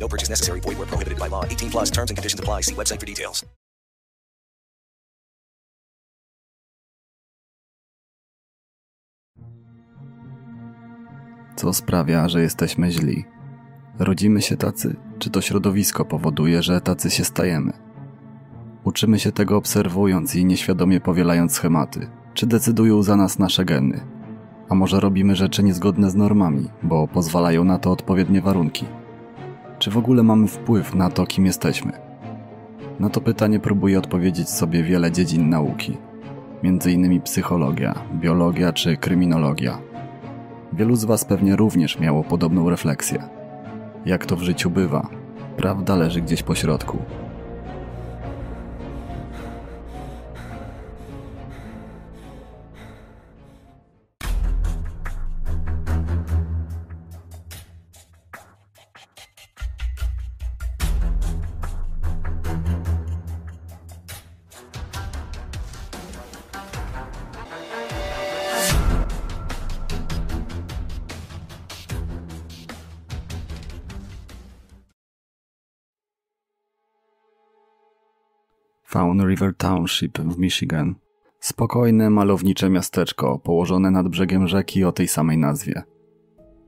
No purchase necessary. Void where prohibited by law. 18 plus terms and conditions apply. See website for details. Co sprawia, że jesteśmy źli? Rodzimy się tacy, czy to środowisko powoduje, że tacy się stajemy? Uczymy się tego obserwując i nieświadomie powielając schematy, czy decydują za nas nasze geny? A może robimy rzeczy niezgodne z normami, bo pozwalają na to odpowiednie warunki? Czy w ogóle mamy wpływ na to, kim jesteśmy? Na to pytanie próbuje odpowiedzieć sobie wiele dziedzin nauki, innymi psychologia, biologia czy kryminologia. Wielu z Was pewnie również miało podobną refleksję. Jak to w życiu bywa, prawda leży gdzieś po środku. Fawn River Township w Michigan. Spokojne, malownicze miasteczko położone nad brzegiem rzeki o tej samej nazwie.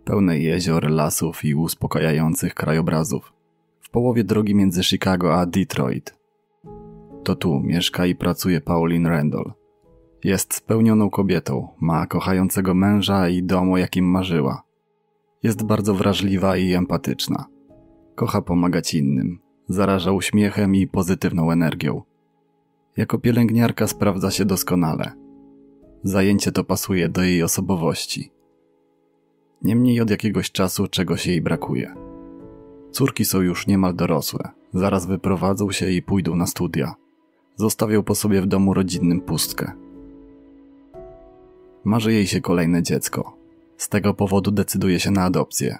Pełne jezior, lasów i uspokajających krajobrazów. W połowie drogi między Chicago a Detroit. To tu mieszka i pracuje Pauline Randall. Jest spełnioną kobietą, ma kochającego męża i dom, o jakim marzyła. Jest bardzo wrażliwa i empatyczna. Kocha pomagać innym, zaraża uśmiechem i pozytywną energią. Jako pielęgniarka sprawdza się doskonale. Zajęcie to pasuje do jej osobowości. Niemniej od jakiegoś czasu czegoś jej brakuje. Córki są już niemal dorosłe, zaraz wyprowadzą się i pójdą na studia. Zostawią po sobie w domu rodzinnym pustkę. Marzy jej się kolejne dziecko. Z tego powodu decyduje się na adopcję.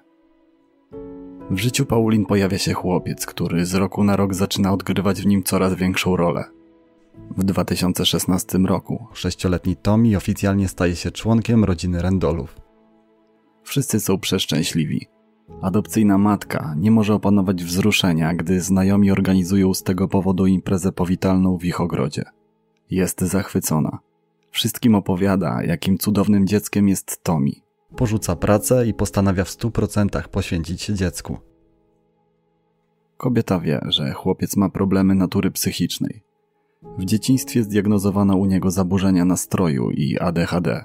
W życiu Paulin pojawia się chłopiec, który z roku na rok zaczyna odgrywać w nim coraz większą rolę. W 2016 roku sześcioletni Tommy oficjalnie staje się członkiem rodziny Randolów. Wszyscy są przeszczęśliwi. Adopcyjna matka nie może opanować wzruszenia, gdy znajomi organizują z tego powodu imprezę powitalną w ich ogrodzie. Jest zachwycona. Wszystkim opowiada, jakim cudownym dzieckiem jest Tommy. Porzuca pracę i postanawia w stu procentach poświęcić się dziecku. Kobieta wie, że chłopiec ma problemy natury psychicznej. W dzieciństwie zdiagnozowano u niego zaburzenia nastroju i ADHD.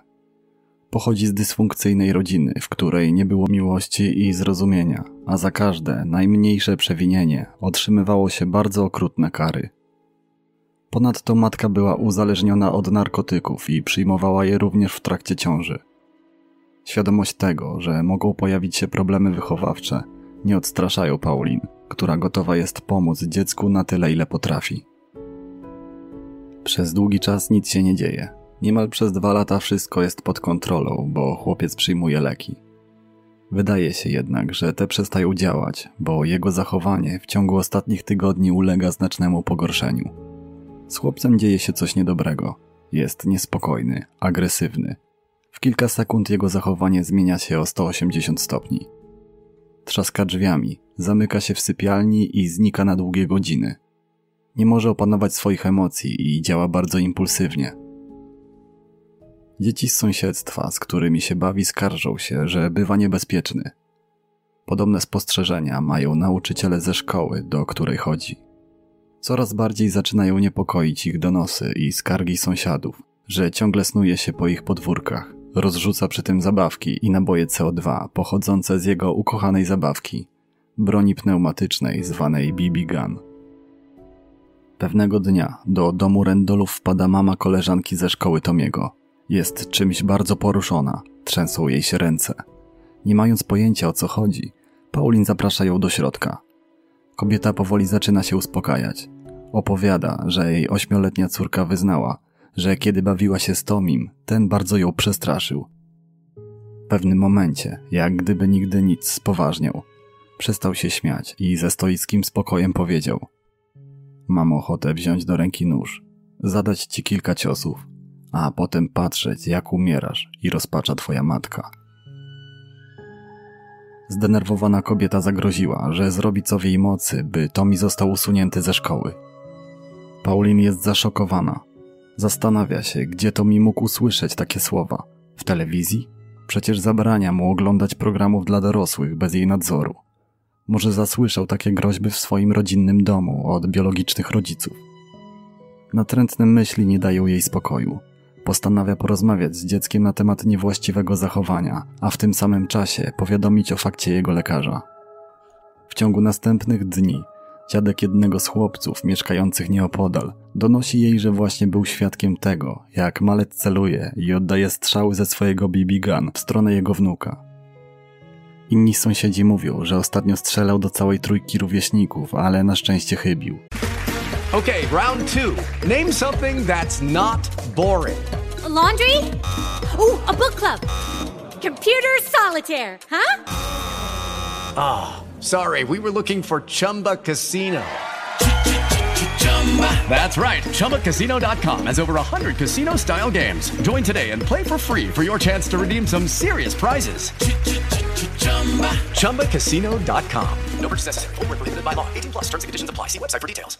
Pochodzi z dysfunkcyjnej rodziny, w której nie było miłości i zrozumienia, a za każde najmniejsze przewinienie otrzymywało się bardzo okrutne kary. Ponadto matka była uzależniona od narkotyków i przyjmowała je również w trakcie ciąży. Świadomość tego, że mogą pojawić się problemy wychowawcze, nie odstraszają Paulin, która gotowa jest pomóc dziecku na tyle, ile potrafi. Przez długi czas nic się nie dzieje. Niemal przez dwa lata wszystko jest pod kontrolą, bo chłopiec przyjmuje leki. Wydaje się jednak, że te przestają działać, bo jego zachowanie w ciągu ostatnich tygodni ulega znacznemu pogorszeniu. Z chłopcem dzieje się coś niedobrego. Jest niespokojny, agresywny. W kilka sekund jego zachowanie zmienia się o 180 stopni. Trzaska drzwiami, zamyka się w sypialni i znika na długie godziny. Nie może opanować swoich emocji i działa bardzo impulsywnie. Dzieci z sąsiedztwa, z którymi się bawi, skarżą się, że bywa niebezpieczny. Podobne spostrzeżenia mają nauczyciele ze szkoły, do której chodzi. Coraz bardziej zaczynają niepokoić ich donosy i skargi sąsiadów, że ciągle snuje się po ich podwórkach, rozrzuca przy tym zabawki i naboje CO2 pochodzące z jego ukochanej zabawki broni pneumatycznej zwanej BB Gun. Pewnego dnia do domu Rendolów wpada mama koleżanki ze szkoły Tomiego. Jest czymś bardzo poruszona, trzęsą jej się ręce. Nie mając pojęcia o co chodzi, Paulin zaprasza ją do środka. Kobieta powoli zaczyna się uspokajać. Opowiada, że jej ośmioletnia córka wyznała, że kiedy bawiła się z Tomim, ten bardzo ją przestraszył. W pewnym momencie, jak gdyby nigdy nic, spoważniał. Przestał się śmiać i ze stoickim spokojem powiedział: Mam ochotę wziąć do ręki nóż, zadać ci kilka ciosów, a potem patrzeć, jak umierasz i rozpacza twoja matka. Zdenerwowana kobieta zagroziła, że zrobi co w jej mocy, by Tommy został usunięty ze szkoły. Paulin jest zaszokowana. Zastanawia się, gdzie Tommy mógł usłyszeć takie słowa. W telewizji? Przecież zabrania mu oglądać programów dla dorosłych bez jej nadzoru. Może zasłyszał takie groźby w swoim rodzinnym domu od biologicznych rodziców. Natrętne myśli nie dają jej spokoju. Postanawia porozmawiać z dzieckiem na temat niewłaściwego zachowania, a w tym samym czasie powiadomić o fakcie jego lekarza. W ciągu następnych dni dziadek jednego z chłopców mieszkających nieopodal donosi jej, że właśnie był świadkiem tego, jak malec celuje i oddaje strzały ze swojego BB gun w stronę jego wnuka. Inni sąsiedzi mówią, że ostatnio strzelał do całej trójki rówieśników, ale na szczęście chybił. Okay, round two. Name something that's not boring. A laundry? Ooh, a book club. Computer solitaire, huh? Sorry, we were looking for Chumba Casino. That's right. ChumbaCasino.com has over 100 casino style games. Join today and play for free for your chance to redeem some serious prizes. ChumbaCasino.com. No purchase necessary. Prohibited by law. 18 plus terms and conditions apply. See website for details.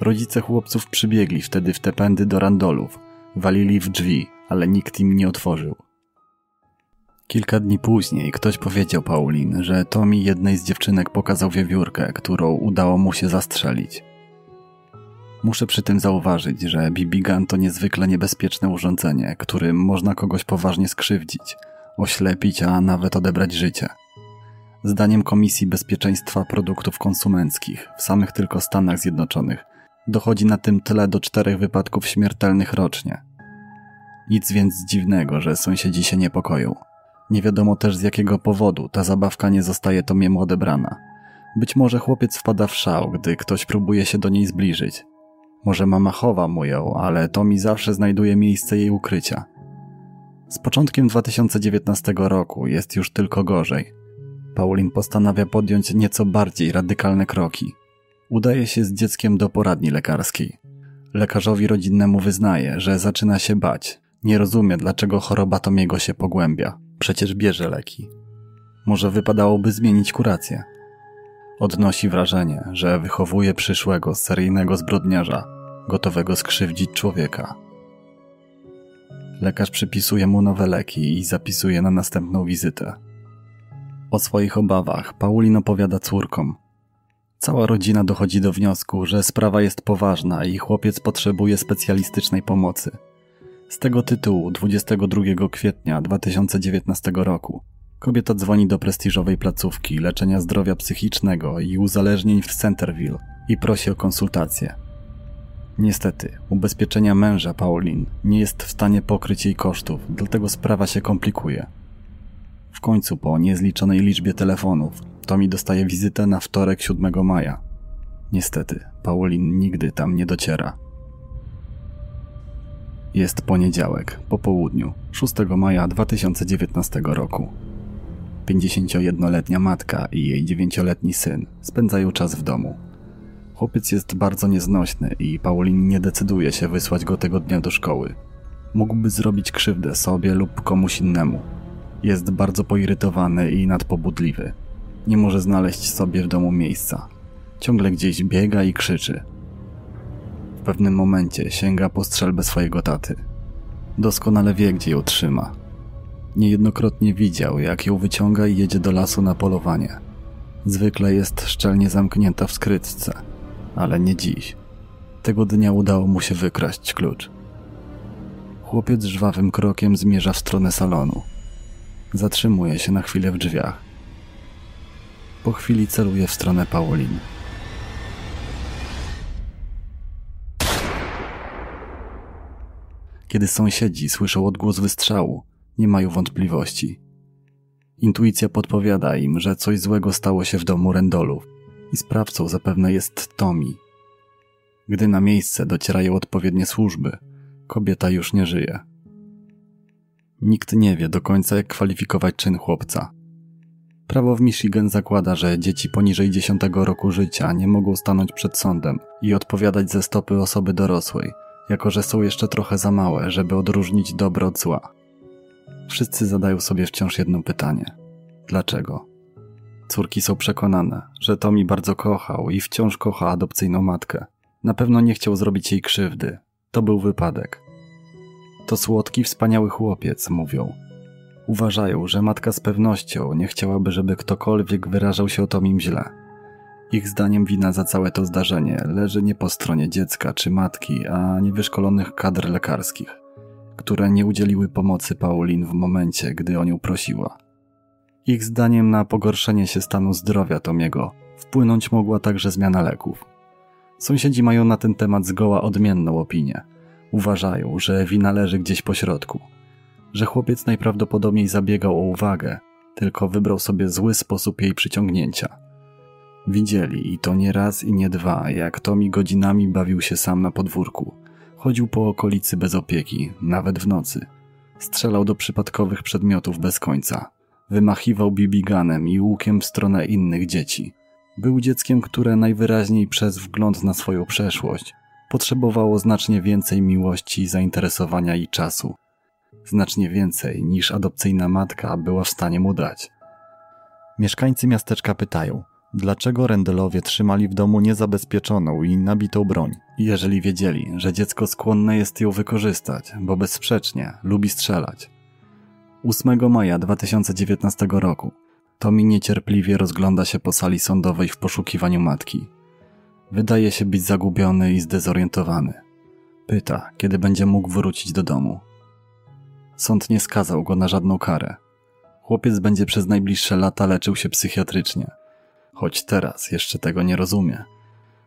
Rodzice chłopców przybiegli wtedy w te pędy do randolów. Walili w drzwi, ale nikt im nie otworzył. Kilka dni później ktoś powiedział Paulin, że Tommy jednej z dziewczynek pokazał wiewiórkę, którą udało mu się zastrzelić. Muszę przy tym zauważyć, że BB gun to niezwykle niebezpieczne urządzenie, którym można kogoś poważnie skrzywdzić, oślepić, a nawet odebrać życie. Zdaniem Komisji Bezpieczeństwa Produktów Konsumenckich w samych tylko Stanach Zjednoczonych dochodzi na tym tle do czterech wypadków śmiertelnych rocznie. Nic więc dziwnego, że sąsiedzi się niepokoją. Nie wiadomo też z jakiego powodu ta zabawka nie zostaje Tomiemu odebrana. Być może chłopiec wpada w szał, gdy ktoś próbuje się do niej zbliżyć. Może mama chowa mu ją, ale Tomi zawsze znajduje miejsce jej ukrycia. Z początkiem 2019 roku jest już tylko gorzej. Paulin postanawia podjąć nieco bardziej radykalne kroki. Udaje się z dzieckiem do poradni lekarskiej. Lekarzowi rodzinnemu wyznaje, że zaczyna się bać. Nie rozumie, dlaczego choroba Tomiego się pogłębia. Przecież bierze leki. Może wypadałoby zmienić kurację. Odnosi wrażenie, że wychowuje przyszłego seryjnego zbrodniarza, gotowego skrzywdzić człowieka. Lekarz przypisuje mu nowe leki i zapisuje na następną wizytę. O swoich obawach Paulin opowiada córkom. Cała rodzina dochodzi do wniosku, że sprawa jest poważna i chłopiec potrzebuje specjalistycznej pomocy. Z tego tytułu 22 kwietnia 2019 roku kobieta dzwoni do prestiżowej placówki leczenia zdrowia psychicznego i uzależnień w Centerville i prosi o konsultację. Niestety, ubezpieczenia męża Paulin nie jest w stanie pokryć jej kosztów, dlatego sprawa się komplikuje. W końcu po niezliczonej liczbie telefonów Tommy dostaje wizytę na wtorek 7 maja. Niestety, Paulin nigdy tam nie dociera. Jest poniedziałek, po południu, 6 maja 2019 roku. 51-letnia matka i jej 9-letni syn spędzają czas w domu. Chłopiec jest bardzo nieznośny i Paulin nie decyduje się wysłać go tego dnia do szkoły. Mógłby zrobić krzywdę sobie lub komuś innemu. Jest bardzo poirytowany i nadpobudliwy. Nie może znaleźć sobie w domu miejsca. Ciągle gdzieś biega i krzyczy. W pewnym momencie sięga po strzelbę swojego taty. Doskonale wie, gdzie ją trzyma. Niejednokrotnie widział, jak ją wyciąga i jedzie do lasu na polowanie. Zwykle jest szczelnie zamknięta w skrytce, ale nie dziś. Tego dnia udało mu się wykraść klucz. Chłopiec żwawym krokiem zmierza w stronę salonu. Zatrzymuje się na chwilę w drzwiach. Po chwili celuje w stronę Paulin. Kiedy sąsiedzi słyszą odgłos wystrzału, nie mają wątpliwości. Intuicja podpowiada im, że coś złego stało się w domu Rendolów i sprawcą zapewne jest Tommy. Gdy na miejsce docierają odpowiednie służby, kobieta już nie żyje. Nikt nie wie do końca, jak kwalifikować czyn chłopca. Prawo w Michigan zakłada, że dzieci poniżej 10 roku życia nie mogą stanąć przed sądem i odpowiadać ze stopy osoby dorosłej, jako że są jeszcze trochę za małe, żeby odróżnić dobro od zła. Wszyscy zadają sobie wciąż jedno pytanie: dlaczego? Córki są przekonane, że Tommy bardzo kochał i wciąż kocha adopcyjną matkę. Na pewno nie chciał zrobić jej krzywdy. To był wypadek. To słodki, wspaniały chłopiec, mówią. Uważają, że matka z pewnością nie chciałaby, żeby ktokolwiek wyrażał się o Tomim źle. Ich zdaniem wina za całe to zdarzenie leży nie po stronie dziecka czy matki, a niewyszkolonych kadr lekarskich, które nie udzieliły pomocy Paulin w momencie, gdy o nią prosiła. Ich zdaniem na pogorszenie się stanu zdrowia Tomiego wpłynąć mogła także zmiana leków. Sąsiedzi mają na ten temat zgoła odmienną opinię. Uważają, że wina leży gdzieś po środku, że chłopiec najprawdopodobniej zabiegał o uwagę, tylko wybrał sobie zły sposób jej przyciągnięcia. Widzieli i to nie raz i nie dwa, jak Tomi godzinami bawił się sam na podwórku. Chodził po okolicy bez opieki, nawet w nocy. Strzelał do przypadkowych przedmiotów bez końca. Wymachiwał bibiganem i łukiem w stronę innych dzieci. Był dzieckiem, które najwyraźniej przez wgląd na swoją przeszłość potrzebowało znacznie więcej miłości, zainteresowania i czasu. Znacznie więcej niż adopcyjna matka była w stanie mu dać. Mieszkańcy miasteczka pytają, dlaczego Rendelowie trzymali w domu niezabezpieczoną i nabitą broń, jeżeli wiedzieli, że dziecko skłonne jest ją wykorzystać, bo bezsprzecznie lubi strzelać. 8 maja 2019 roku Tommy niecierpliwie rozgląda się po sali sądowej w poszukiwaniu matki. Wydaje się być zagubiony i zdezorientowany. Pyta, kiedy będzie mógł wrócić do domu. Sąd nie skazał go na żadną karę. Chłopiec będzie przez najbliższe lata leczył się psychiatrycznie. Choć teraz jeszcze tego nie rozumie.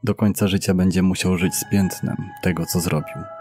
Do końca życia będzie musiał żyć z piętnem tego, co zrobił.